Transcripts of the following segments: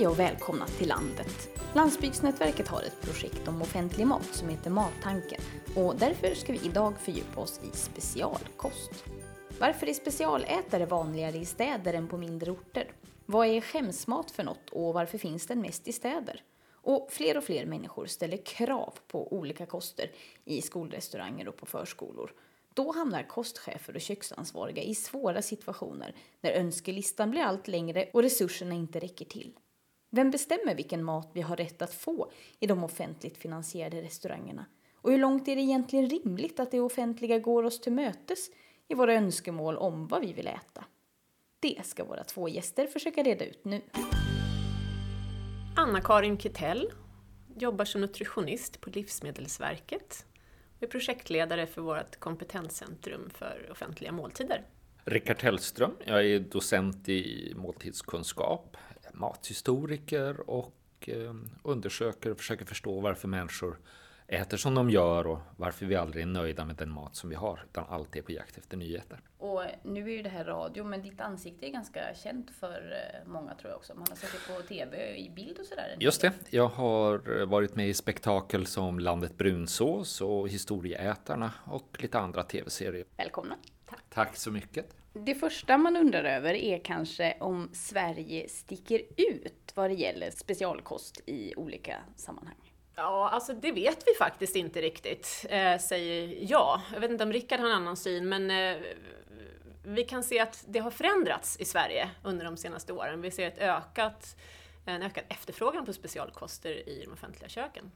Hej och välkomna till landet. Landsbygdsnätverket har ett projekt om offentlig mat som heter Mattanken och därför ska vi idag fördjupa oss i specialkost. Varför är specialätare vanligare i städer än på mindre orter? Vad är skämsmat för något och varför finns den mest i städer? Och fler och fler människor ställer krav på olika koster i skolrestauranger och på förskolor. Då hamnar kostchefer och köksansvariga i svåra situationer när önskelistan blir allt längre och resurserna inte räcker till. Vem bestämmer vilken mat vi har rätt att få i de offentligt finansierade restaurangerna? Och hur långt är det egentligen rimligt att det offentliga går oss till mötes i våra önskemål om vad vi vill äta? Det ska våra två gäster försöka reda ut nu. Anna-Karin Kittell jobbar som nutritionist på Livsmedelsverket och är projektledare för vårt kompetenscentrum för offentliga måltider. Rickard Hellström, jag är docent i måltidskunskap, mathistoriker och eh, undersöker och försöker förstå varför människor äter som de gör och varför vi aldrig är nöjda med den mat som vi har, utan alltid är på jakt efter nyheter. Och nu är ju det här radio, men ditt ansikte är ganska känt för eh, många tror jag också. Man har sett det på TV i bild och sådär. Just det, jag har varit med i spektakel som Landet Brunsås och Historieätarna och lite andra TV-serier. Välkomna! Tack. Tack så mycket! Det första man undrar över är kanske om Sverige sticker ut vad det gäller specialkost i olika sammanhang. Ja, alltså det vet vi faktiskt inte riktigt, eh, säger jag. Jag vet inte om Rickard har en annan syn, men eh, vi kan se att det har förändrats i Sverige under de senaste åren. Vi ser ett ökat, en ökad efterfrågan på specialkoster i de offentliga köken.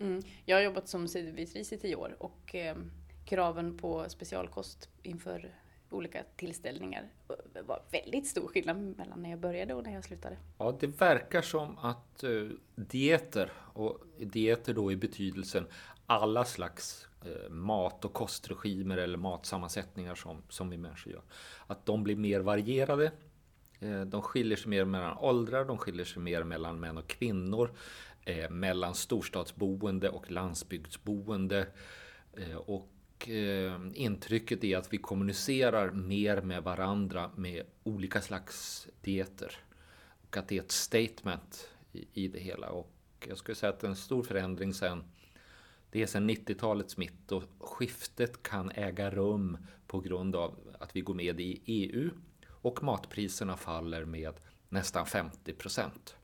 Mm. Jag har jobbat som sidovitris i tio år och eh, kraven på specialkost inför olika tillställningar. Det var väldigt stor skillnad mellan när jag började och när jag slutade. Ja, det verkar som att eh, dieter, och dieter då i betydelsen alla slags eh, mat och kostregimer eller matsammansättningar som, som vi människor gör, att de blir mer varierade. Eh, de skiljer sig mer mellan åldrar, de skiljer sig mer mellan män och kvinnor, eh, mellan storstadsboende och landsbygdsboende. Eh, och eh, intrycket är att vi kommunicerar mer med varandra med olika slags dieter. Och att det är ett statement i, i det hela. Och jag skulle säga att en stor förändring sen det är sedan 90-talets mitt och skiftet kan äga rum på grund av att vi går med i EU och matpriserna faller med nästan 50 procent.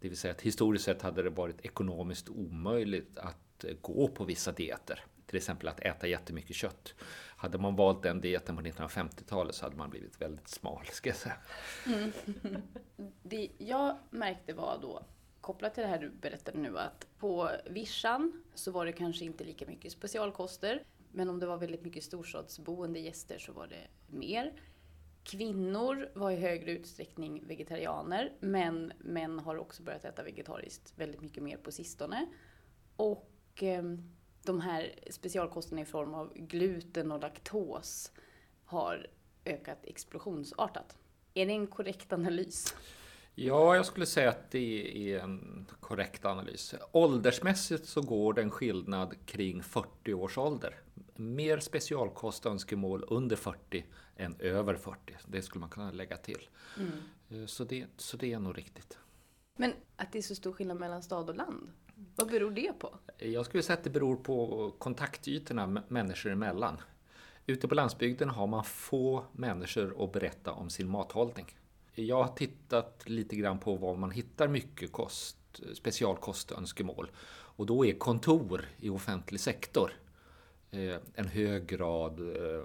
Det vill säga att historiskt sett hade det varit ekonomiskt omöjligt att eh, gå på vissa dieter till exempel att äta jättemycket kött. Hade man valt den dieten på 1950-talet så hade man blivit väldigt smal, ska jag säga. Mm. Det jag märkte var då, kopplat till det här du berättade nu, att på vischan så var det kanske inte lika mycket specialkoster. Men om det var väldigt mycket storstadsboende gäster så var det mer. Kvinnor var i högre utsträckning vegetarianer, men män har också börjat äta vegetariskt väldigt mycket mer på sistone. Och eh, de här specialkosterna i form av gluten och laktos har ökat explosionsartat. Är det en korrekt analys? Ja, jag skulle säga att det är en korrekt analys. Åldersmässigt så går det en skillnad kring 40 års ålder. Mer specialkostönskemål under 40 än över 40. Det skulle man kunna lägga till. Mm. Så, det, så det är nog riktigt. Men att det är så stor skillnad mellan stad och land? Vad beror det på? Jag skulle säga att det beror på kontaktytorna människor emellan. Ute på landsbygden har man få människor att berätta om sin mathållning. Jag har tittat lite grann på var man hittar mycket kost, specialkostönskemål. Och då är kontor i offentlig sektor eh, en hög grad eh,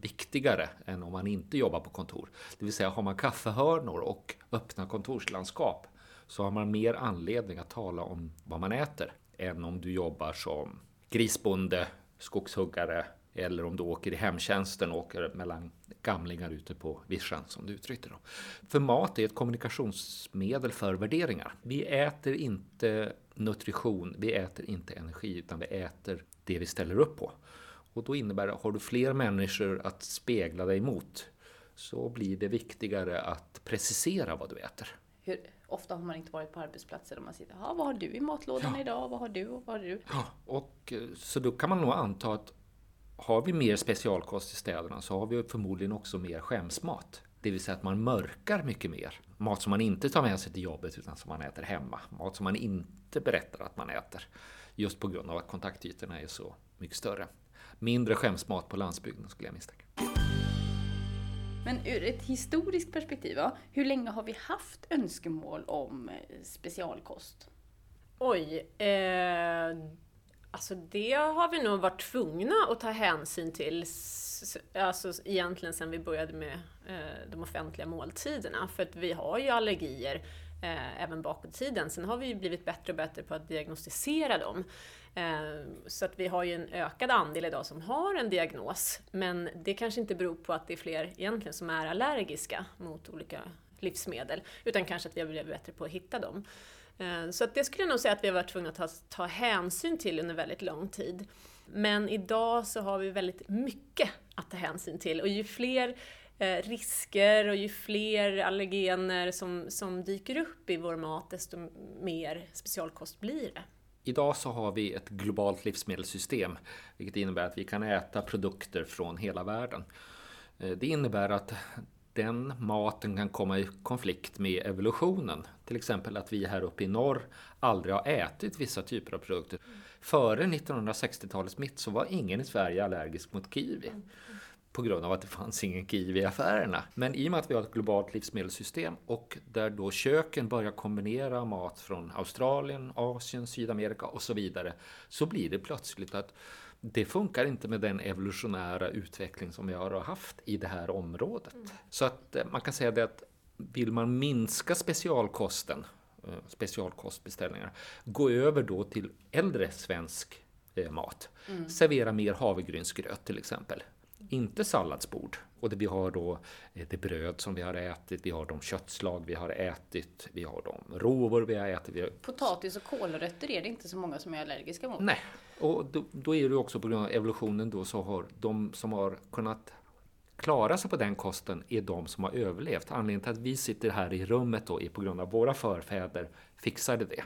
viktigare än om man inte jobbar på kontor. Det vill säga har man kaffehörnor och öppna kontorslandskap så har man mer anledning att tala om vad man äter än om du jobbar som grisbonde, skogshuggare eller om du åker i hemtjänsten och åker mellan gamlingar ute på vischan som du uttryckte det. För mat är ett kommunikationsmedel för värderingar. Vi äter inte nutrition, vi äter inte energi utan vi äter det vi ställer upp på. Och då innebär det, har du fler människor att spegla dig mot så blir det viktigare att precisera vad du äter. Hur ofta har man inte varit på arbetsplatser där man sitter, ja, vad har du i matlådan ja. idag, vad har du och vad har du? Ja, och eh, så då kan man nog anta att har vi mer specialkost i städerna så har vi förmodligen också mer skämsmat. Det vill säga att man mörkar mycket mer. Mat som man inte tar med sig till jobbet utan som man äter hemma. Mat som man inte berättar att man äter. Just på grund av att kontaktytorna är så mycket större. Mindre skämsmat på landsbygden skulle jag misstänka. Men ur ett historiskt perspektiv, ja, hur länge har vi haft önskemål om eh, specialkost? Oj, eh, alltså det har vi nog varit tvungna att ta hänsyn till, alltså egentligen sedan vi började med eh, de offentliga måltiderna. För att vi har ju allergier eh, även bakåt i tiden. Sen har vi blivit bättre och bättre på att diagnostisera dem. Ehm, så att vi har ju en ökad andel idag som har en diagnos. Men det kanske inte beror på att det är fler egentligen som är allergiska mot olika livsmedel. Utan kanske att vi har blivit bättre på att hitta dem. Ehm, så att det skulle jag nog säga att vi har varit tvungna att ta, ta hänsyn till under väldigt lång tid. Men idag så har vi väldigt mycket att ta hänsyn till och ju fler eh, risker och ju fler allergener som, som dyker upp i vår mat desto mer specialkost blir det. Idag så har vi ett globalt livsmedelssystem, vilket innebär att vi kan äta produkter från hela världen. Eh, det innebär att den maten kan komma i konflikt med evolutionen. Till exempel att vi här uppe i norr aldrig har ätit vissa typer av produkter. Före 1960-talets mitt så var ingen i Sverige allergisk mot kiwi mm på grund av att det fanns ingen kiwi i affärerna. Men i och med att vi har ett globalt livsmedelssystem och där då köken börjar kombinera mat från Australien, Asien, Sydamerika och så vidare så blir det plötsligt att det funkar inte med den evolutionära utveckling som vi har haft i det här området. Mm. Så att eh, man kan säga det att vill man minska specialkosten, eh, specialkostbeställningar, gå över då till äldre svensk eh, mat. Mm. Servera mer havregrynsgröt till exempel inte salladsbord. Och det, vi har då eh, det bröd som vi har ätit, vi har de köttslag vi har ätit, vi har de råvor vi har ätit. Vi har... Potatis och kålrötter är det inte så många som är allergiska mot. Nej, och då, då är det också på grund av evolutionen då så har de som har kunnat klara sig på den kosten är de som har överlevt. Anledningen till att vi sitter här i rummet då är på grund av våra förfäder fixade det.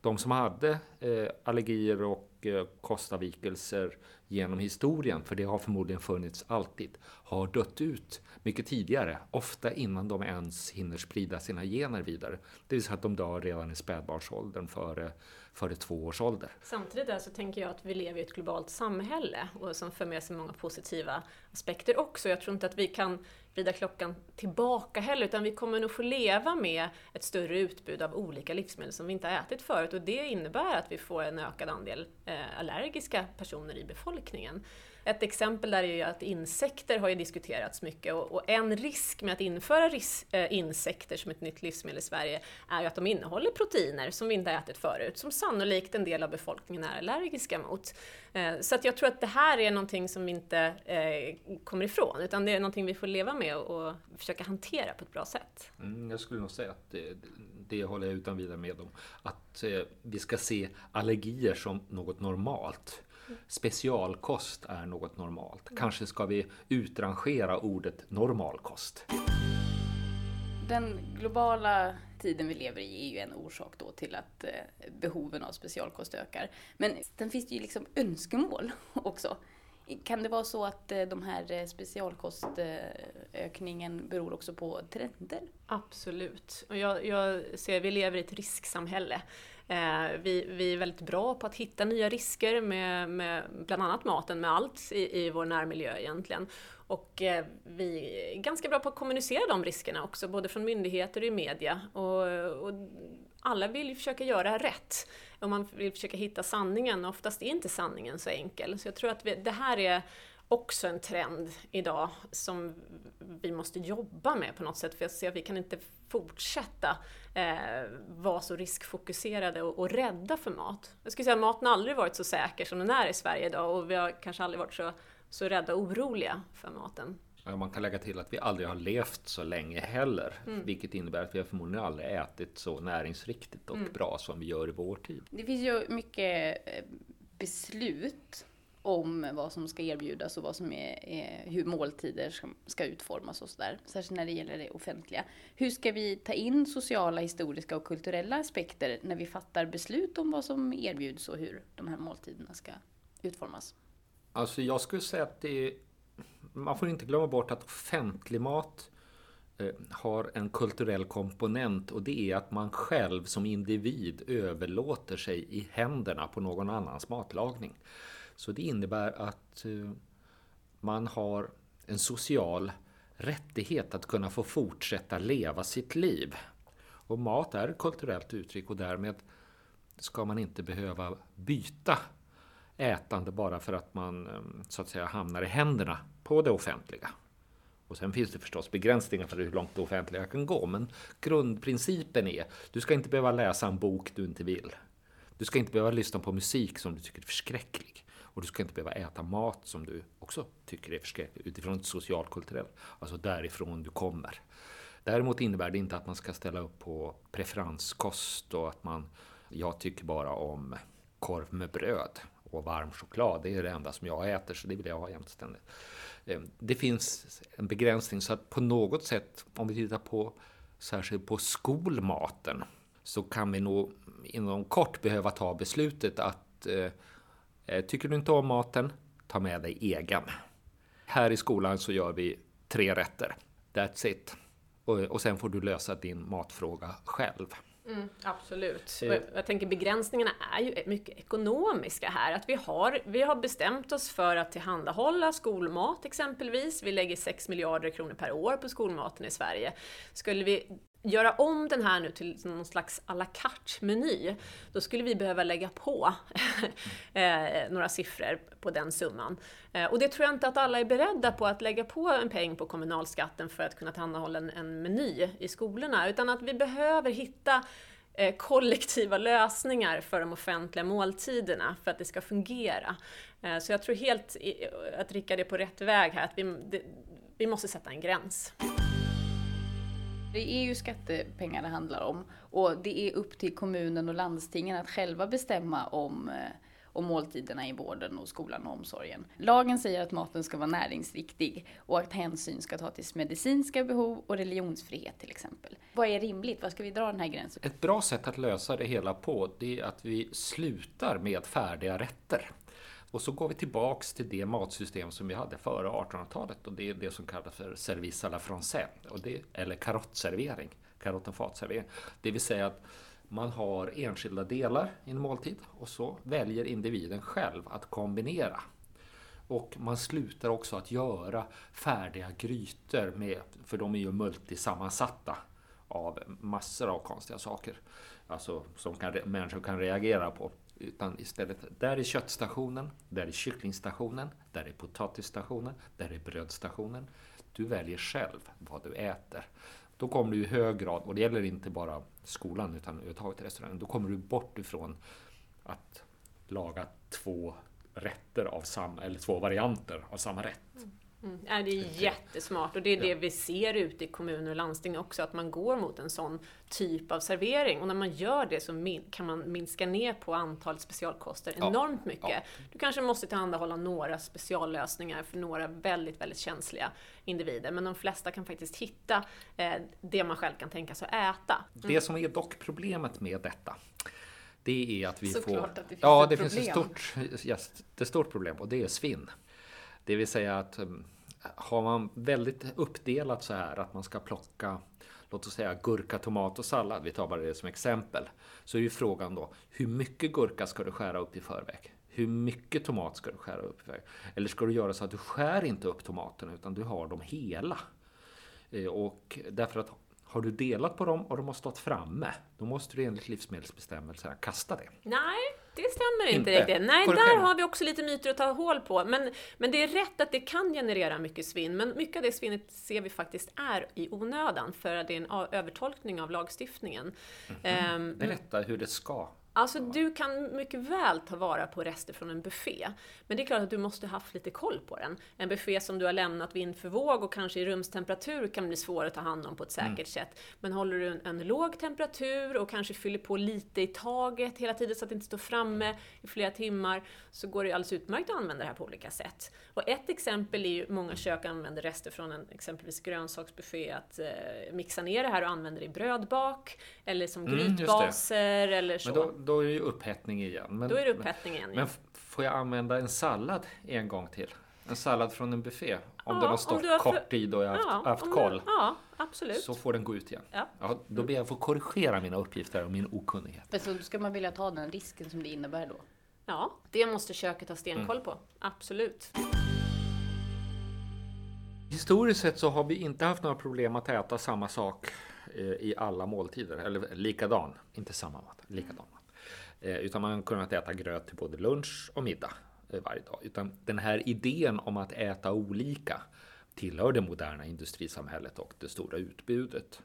De som hade eh, allergier och eh, kostavvikelser genom historien, för det har förmodligen funnits alltid, har dött ut mycket tidigare, ofta innan de ens hinner sprida sina gener vidare. Det vill säga att de dör redan i spädbarnsåldern före, före två års ålder. Samtidigt där så tänker jag att vi lever i ett globalt samhälle och som för med sig många positiva aspekter också. Jag tror inte att vi kan vrida klockan tillbaka heller, utan vi kommer nog få leva med ett större utbud av olika livsmedel som vi inte har ätit förut och det innebär att vi får en ökad andel eh, allergiska personer i befolkningen. Ett exempel där är ju att insekter har ju diskuterats mycket och, och en risk med att införa ris, äh, insekter som ett nytt livsmedel i Sverige är ju att de innehåller proteiner som vi inte har ätit förut, som sannolikt en del av befolkningen är allergiska mot. Äh, så att jag tror att det här är någonting som vi inte äh, kommer ifrån, utan det är någonting vi får leva med och, och försöka hantera på ett bra sätt. Mm, jag skulle nog säga att det, det håller jag utan vidare med om. Att vi ska se allergier som något normalt specialkost är något normalt. Kanske ska vi utrangera ordet normalkost. Den globala tiden vi lever i är ju en orsak då till att eh, behoven av specialkost ökar. Men sen finns det ju liksom önskemål också. Kan det vara så att eh, de här eh, specialkostökningen beror också på trender? Absolut. Och jag, jag ser, vi lever i ett risksamhälle. Eh, vi, vi, är väldigt bra på att hitta nya risker med, med bland annat maten, med allt i, i vår närmiljö egentligen. Och eh, vi är ganska bra på att kommunicera de riskerna också, både från myndigheter och i media. Och, och alla vill ju försöka göra rätt. Och man vill försöka hitta sanningen, och oftast är inte sanningen så enkel. Så jag tror att vi, det här är också en trend idag som vi måste jobba med på något sätt. För jag ser att vi kan inte fortsätta eh, vara så riskfokuserade och, och rädda för mat. Jag skulle säga att maten har aldrig varit så säker som den är i Sverige idag och vi har kanske aldrig varit så, så rädda och oroliga för maten. Man kan lägga till att vi aldrig har levt så länge heller. Mm. Vilket innebär att vi har förmodligen aldrig ätit så näringsriktigt och mm. bra som vi gör i vår tid. Det finns ju mycket eh, beslut om vad som ska erbjudas och vad som är, är hur måltider ska, ska utformas och sådär. Särskilt när det gäller det offentliga. Hur ska vi ta in sociala, historiska och kulturella aspekter när vi fattar beslut om vad som erbjuds och hur de här måltiderna ska utformas? Alltså jag skulle säga att det är, man får inte glömma bort att offentlig mat eh, har en kulturell komponent och det är att man själv som individ överlåter sig i händerna på någon annans matlagning. Så det innebär att eh, man har en social rättighet att kunna få fortsätta leva sitt liv. Och mat är ett kulturellt uttryck och därmed ska man inte behöva byta ätande bara för att man eh, så att säga hamnar i händerna på det offentliga. Och sen finns det förstås begränsningar för hur långt det offentliga kan gå. Men grundprincipen är, du ska inte behöva läsa en bok du inte vill. Du ska inte behöva lyssna på musik som du tycker är förskräcklig. Och du ska inte behöva äta mat som du också tycker är förskräcklig utifrån ett socialkulturellt, alltså därifrån du kommer. Däremot innebär det inte att man ska ställa upp på preferenskost och att man, jag tycker bara om korv med bröd och varm choklad. Det är det enda som jag äter, så det vill jag ha jämt ständigt. Ehm, det finns en begränsning, så att på något sätt, om vi tittar på särskilt på skolmaten, så kan vi nog inom kort behöva ta beslutet att eh, tycker du inte om maten, ta med dig egen. Här i skolan så gör vi tre rätter. That's it. Och, och sen får du lösa din matfråga själv. Mm, absolut. Och jag tänker begränsningarna är ju mycket ekonomiska här. Att vi, har, vi har bestämt oss för att tillhandahålla skolmat exempelvis. Vi lägger 6 miljarder kronor per år på skolmaten i Sverige. Skulle vi göra om den här nu till någon slags à la carte-meny, då skulle vi behöva lägga på eh, några siffror på den summan. Eh, och det tror jag inte att alla är beredda på att lägga på en peng på kommunalskatten för att kunna tillhandahålla en, en meny i skolorna, utan att vi behöver hitta eh, kollektiva lösningar för de offentliga måltiderna för att det ska fungera. Så jag tror helt att Rickard är på rätt väg här, att vi, det, vi måste sätta en gräns. Det är ju skattepengar det handlar om och det är upp till kommunen och landstingen att själva bestämma om, eh, om måltiderna i vården och skolan och omsorgen. Lagen säger att maten ska vara näringsriktig och att hänsyn ska tas till medicinska behov och religionsfrihet till exempel. Vad är rimligt? Vad ska vi dra den här gränsen? Ett bra sätt att lösa det hela på det är att vi slutar med färdiga rätter. Och så går vi tillbaks till det matsystem som vi hade före 1800-talet och det är det som kallas för service à la française, och det, eller karottservering, karott och fatservering. Det vill säga att man har enskilda delar i en måltid och så väljer individen själv att kombinera. Och man slutar också att göra färdiga grytor, med, för de är ju multisammansatta av massor av konstiga saker. Alltså som kan, människor kan reagera på. Utan istället, där är köttstationen, där är kycklingstationen, där är potatisstationen, där är brödstationen. Du väljer själv vad du äter. Då kommer du i hög grad, och det gäller inte bara skolan utan överhuvudtaget restaurangen, då kommer du bort ifrån att laga två rätter av samma, eller två varianter av samma rätt. Mm. Mm. Ja, det är jättesmart och det är det vi ser ute i kommuner och landsting också, att man går mot en sån typ av servering. Och när man gör det så kan man minska ner på antalet specialkoster enormt mycket. Ja. Du kanske måste tillhandahålla några speciallösningar för några väldigt, väldigt känsliga individer, men de flesta kan faktiskt hitta eh, det man själv kan tänka sig att äta. Mm. Det som är dock problemet med detta, det är att vi Såklart får... Att det finns ja, det problem. finns ett stort, yes, ett stort problem och det är svinn. Det vill säga att eh, har man väldigt uppdelat så här att man ska plocka låt oss säga gurka, tomat och sallad, vi tar bara det som exempel, så är ju frågan då hur mycket gurka ska du skära upp i förväg? Hur mycket tomat ska du skära upp i förväg? Eller ska du göra så att du skär inte upp tomaterna utan du har dem hela? Eh, och därför att har du delat på dem och de har stått framme, då måste du enligt livsmedelsbestämmelserna kasta det. Nej, det stämmer inte, Inte? riktigt. Nej, Korrigera. där har vi också lite myter att ta hål på. Men, men det är rätt att det kan generera mycket svinn, men mycket av det svinnet ser vi faktiskt är i onödan, för att det är en övertolkning av lagstiftningen. Ehm, Berätta hur det ska. Alltså du kan mycket väl ta vara på rester från en buffé. Men det är klart att du måste ha haft lite koll på den. En buffé som du har lämnat vind för våg och kanske i rumstemperatur kan bli svår att ta hand om på ett säkert sätt. Men håller du en, en låg temperatur och kanske fyller på lite i taget hela tiden så att det inte står framme i flera timmar så går det alldeles utmärkt att använda det här på olika sätt. Och ett exempel är ju många kök använder rester från en exempelvis grönsaksbuffé att eh, mixa ner det här och använda det i brödbak eller som Mm, grytbaser eller så. Då, är det ju upphettning igen. Men, Då är det upphettning igen. Men ja. får jag använda en sallad en gång till? En sallad från en buffé? Om Ja, den har stått har kort för- tid och jag har haft, Ja, haft om koll. Du, ja, absolut. Så får den gå ut igen. Ja. Ja, då ber jag få korrigera mina uppgifter och min okunnighet. Men så ska man vilja ta den risken som det innebär då? Ja, det måste köket ha stenkoll Mm. på. Absolut. Historiskt sett så har vi inte haft några problem att äta samma sak eh, i alla måltider. Eller likadan, inte samma mat, likadan Eh, utan man har kunnat äta gröt till både lunch och middag eh, varje dag. Utan den här idén om att äta olika tillhör det moderna industrisamhället och det stora utbudet.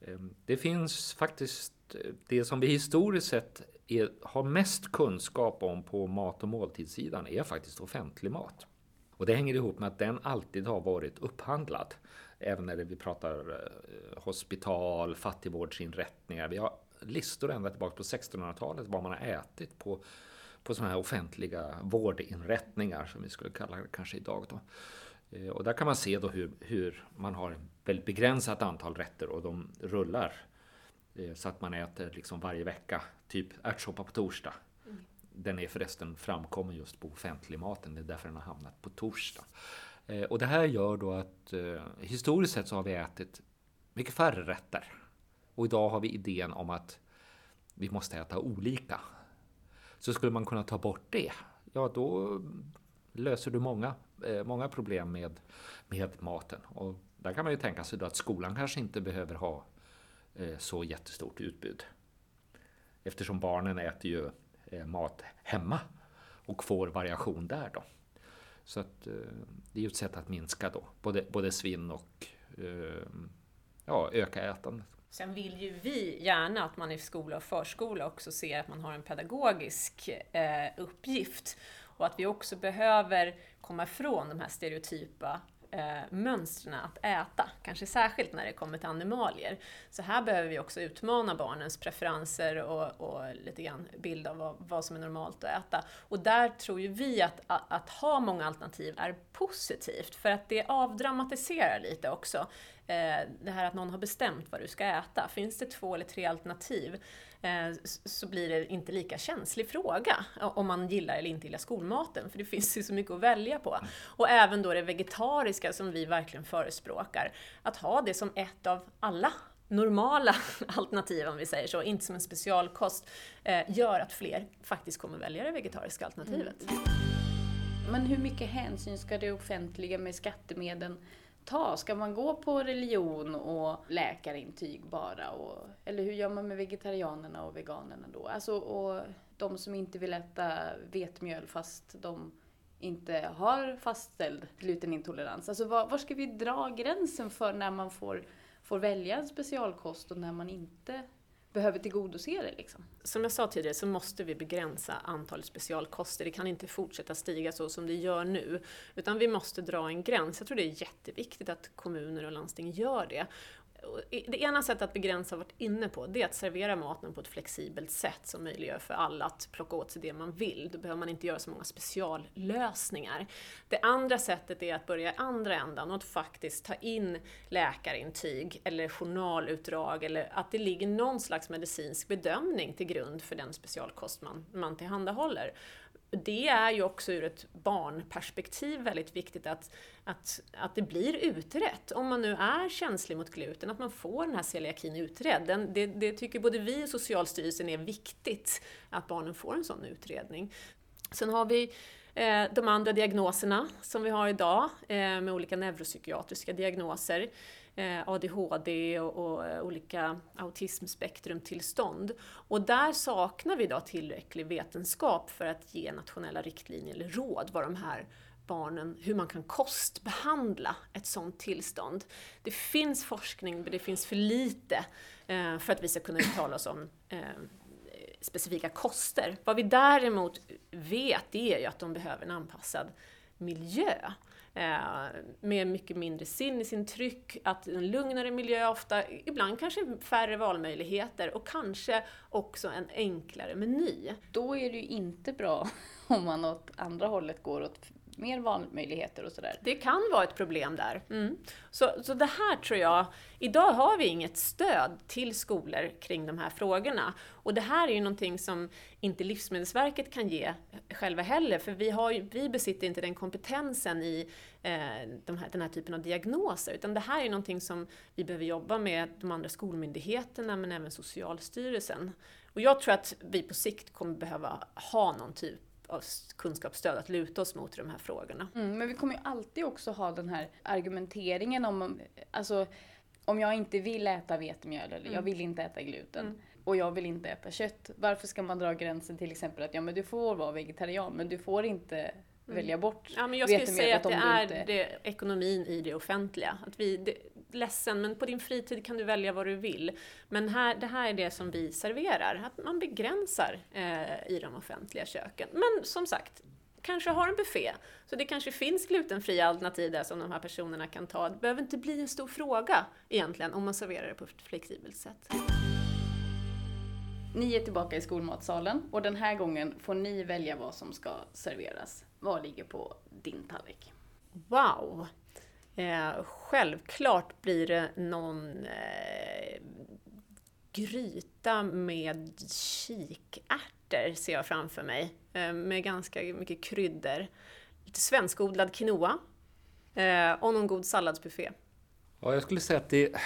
Ehm, det finns faktiskt eh, det som vi historiskt sett är, har mest kunskap om på mat och måltidssidan är faktiskt offentlig mat. Och det hänger ihop med att den alltid har varit upphandlad. Även när vi pratar hospital, fattigvårdsinrättningar. Vi har listor ända tillbaka på 1600-talet vad man har ätit på, på sådana här offentliga vårdinrättningar som vi skulle kalla det kanske idag. Då. Eh, Och där kan man se då hur, hur man har ett väldigt begränsat antal rätter och de rullar. Eh, Så att man äter liksom varje vecka, typ ärtsoppa på torsdag. Den är förresten framkommen just på offentlig maten, det är därför den har hamnat på torsdag. Eh, Och det här gör då att historiskt sett så har vi ätit mycket färre rätter. Och idag har vi idén om att vi måste äta olika. Så skulle man kunna ta bort det, ja då löser du många, eh, många problem med, med maten. Och där kan man ju tänka sig då att skolan kanske inte behöver ha eh, så jättestort utbud. Eftersom barnen äter ju eh, mat hemma och får variation där då. Så att, eh, det är ju ett sätt att minska då, både, både svinn och eh, ja, öka ätandet. Sen vill ju vi gärna att man i skola och förskola också ser att man har en pedagogisk eh, uppgift. Och att vi också behöver komma ifrån de här stereotypa eh, mönstren att äta, kanske särskilt när det kommer till animalier. Så här behöver vi också utmana barnens preferenser och, och lite grann bild av vad, vad som är normalt att äta. Och där tror ju vi att, att, att ha många alternativ är positivt, för att det avdramatiserar lite också Eh, det här att någon har bestämt vad du ska äta. Finns det två eller tre alternativ eh, så blir det inte lika känslig fråga om man gillar eller inte gillar skolmaten, för det finns ju så mycket att välja på. Och även då det vegetariska som vi verkligen förespråkar, att ha det som ett av alla normala alternativ, om vi säger så, inte som en specialkost, eh, gör att fler faktiskt kommer välja det vegetariska alternativet. Mm. Men hur mycket hänsyn ska det offentliga med skattemedel ta? Ska man gå på religion och läkarintyg bara? Och, eller hur gör man med vegetarianerna och veganerna då? Alltså, och de som inte vill äta vetemjöl fast de inte har fastställd glutenintolerans. Alltså var, var ska vi dra gränsen för när man får, får välja en specialkost och när man inte behöver tillgodose det liksom? Som jag sa tidigare så måste vi begränsa antalet specialkoster. Det kan inte fortsätta stiga så som det gör nu. Utan vi måste dra en gräns. Jag tror det är jätteviktigt att kommuner och landsting gör det. Det ena sättet att begränsa har varit inne på, det är att servera maten på ett flexibelt sätt som möjliggör för alla att plocka åt sig det man vill. Då behöver man inte göra så många speciallösningar. Det andra sättet är att börja i andra ändan och att faktiskt ta in läkarintyg eller journalutdrag eller att det ligger någon slags medicinsk bedömning till grund för den specialkost man, man tillhandahåller. Det är ju också ur ett barnperspektiv väldigt viktigt att, att, att det blir utrett. Om man nu är känslig mot gluten, att man får den här celiakin utredd. Den, det, det tycker både vi och Socialstyrelsen är viktigt, att barnen får en sån utredning. Sen har vi eh, de andra diagnoserna som vi har idag eh, med olika neuropsykiatriska diagnoser. Eh, ADHD och, och eh, olika autismspektrumtillstånd. Och där saknar vi idag tillräcklig vetenskap för att ge nationella riktlinjer eller råd vad de här barnen, hur man kan kostbehandla ett sådant tillstånd. Det finns forskning, men det finns för lite eh, för att vi ska kunna uttala oss om specifika koster. Vad vi däremot vet, det är ju att de behöver en anpassad miljö. Eh, med mycket mindre sinnesintryck, att en lugnare miljö ofta, ibland kanske färre valmöjligheter och kanske också en enklare meny. Då är det ju inte bra om man åt andra hållet går åt mer valmöjligheter och sådär. Det kan vara ett problem där. Mm. Så, så det här tror jag, idag har vi inget stöd till skolor kring de här frågorna. Och det här är ju någonting som inte Livsmedelsverket kan ge själva heller, för vi, har, vi besitter inte den kompetensen i eh, de här, den här typen av diagnoser, utan det här är någonting som vi behöver jobba med de andra skolmyndigheterna, men även Socialstyrelsen. Och jag tror att vi på sikt kommer behöva ha någon typ kunskapsstöd att luta oss mot i de här frågorna. Mm, men vi kommer ju alltid också ha den här argumenteringen om, alltså om jag inte vill äta vetemjöl eller mm. jag vill inte äta gluten mm. och jag vill inte äta kött. Varför ska man dra gränsen till exempel att ja men du får vara vegetarian men du får inte mm. välja bort Ja men jag skulle säga att det är inte... det, ekonomin i det offentliga. Att vi, det, ledsen, men på din fritid kan du välja vad du vill. Men här, det här är det som vi serverar, att man begränsar eh, i de offentliga köken. Men som sagt, kanske har en buffé, så det kanske finns glutenfria alternativ där som de här personerna kan ta. Det behöver inte bli en stor fråga egentligen om man serverar det på ett flexibelt sätt. Ni är tillbaka i skolmatsalen och den här gången får ni välja vad som ska serveras. Vad ligger på din tallrik? Wow! Eh, självklart blir det någon eh, gryta med kikärtor ser jag framför mig. Eh, med ganska mycket kryddor. Lite svenskodlad quinoa. Eh, och någon god salladsbuffé. Ja, jag skulle säga att det,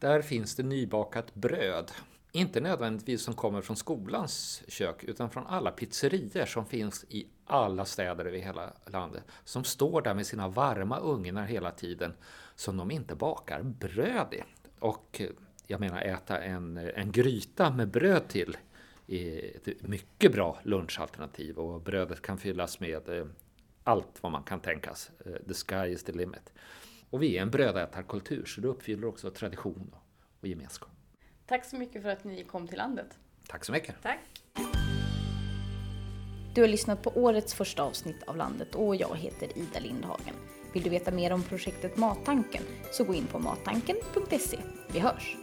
där finns det nybakat bröd. Inte nödvändigtvis som kommer från skolans kök, utan från alla pizzerior som finns i alla städer över hela landet. Som står där med sina varma ugnar hela tiden, som de inte bakar bröd i. Och jag menar äta en, en gryta med bröd till är ett mycket bra lunchalternativ och brödet kan fyllas med eh, allt vad man kan tänkas. Eh, the sky is the limit. Och vi är en brödätarkultur så det uppfyller också tradition och gemenskap. Tack så mycket för att ni kom till landet. Tack så mycket. Tack. Du har lyssnat på årets första avsnitt av Landet och jag heter Ida Lindhagen. Vill du veta mer om projektet Mattanken så gå in på mattanken.se. Vi hörs!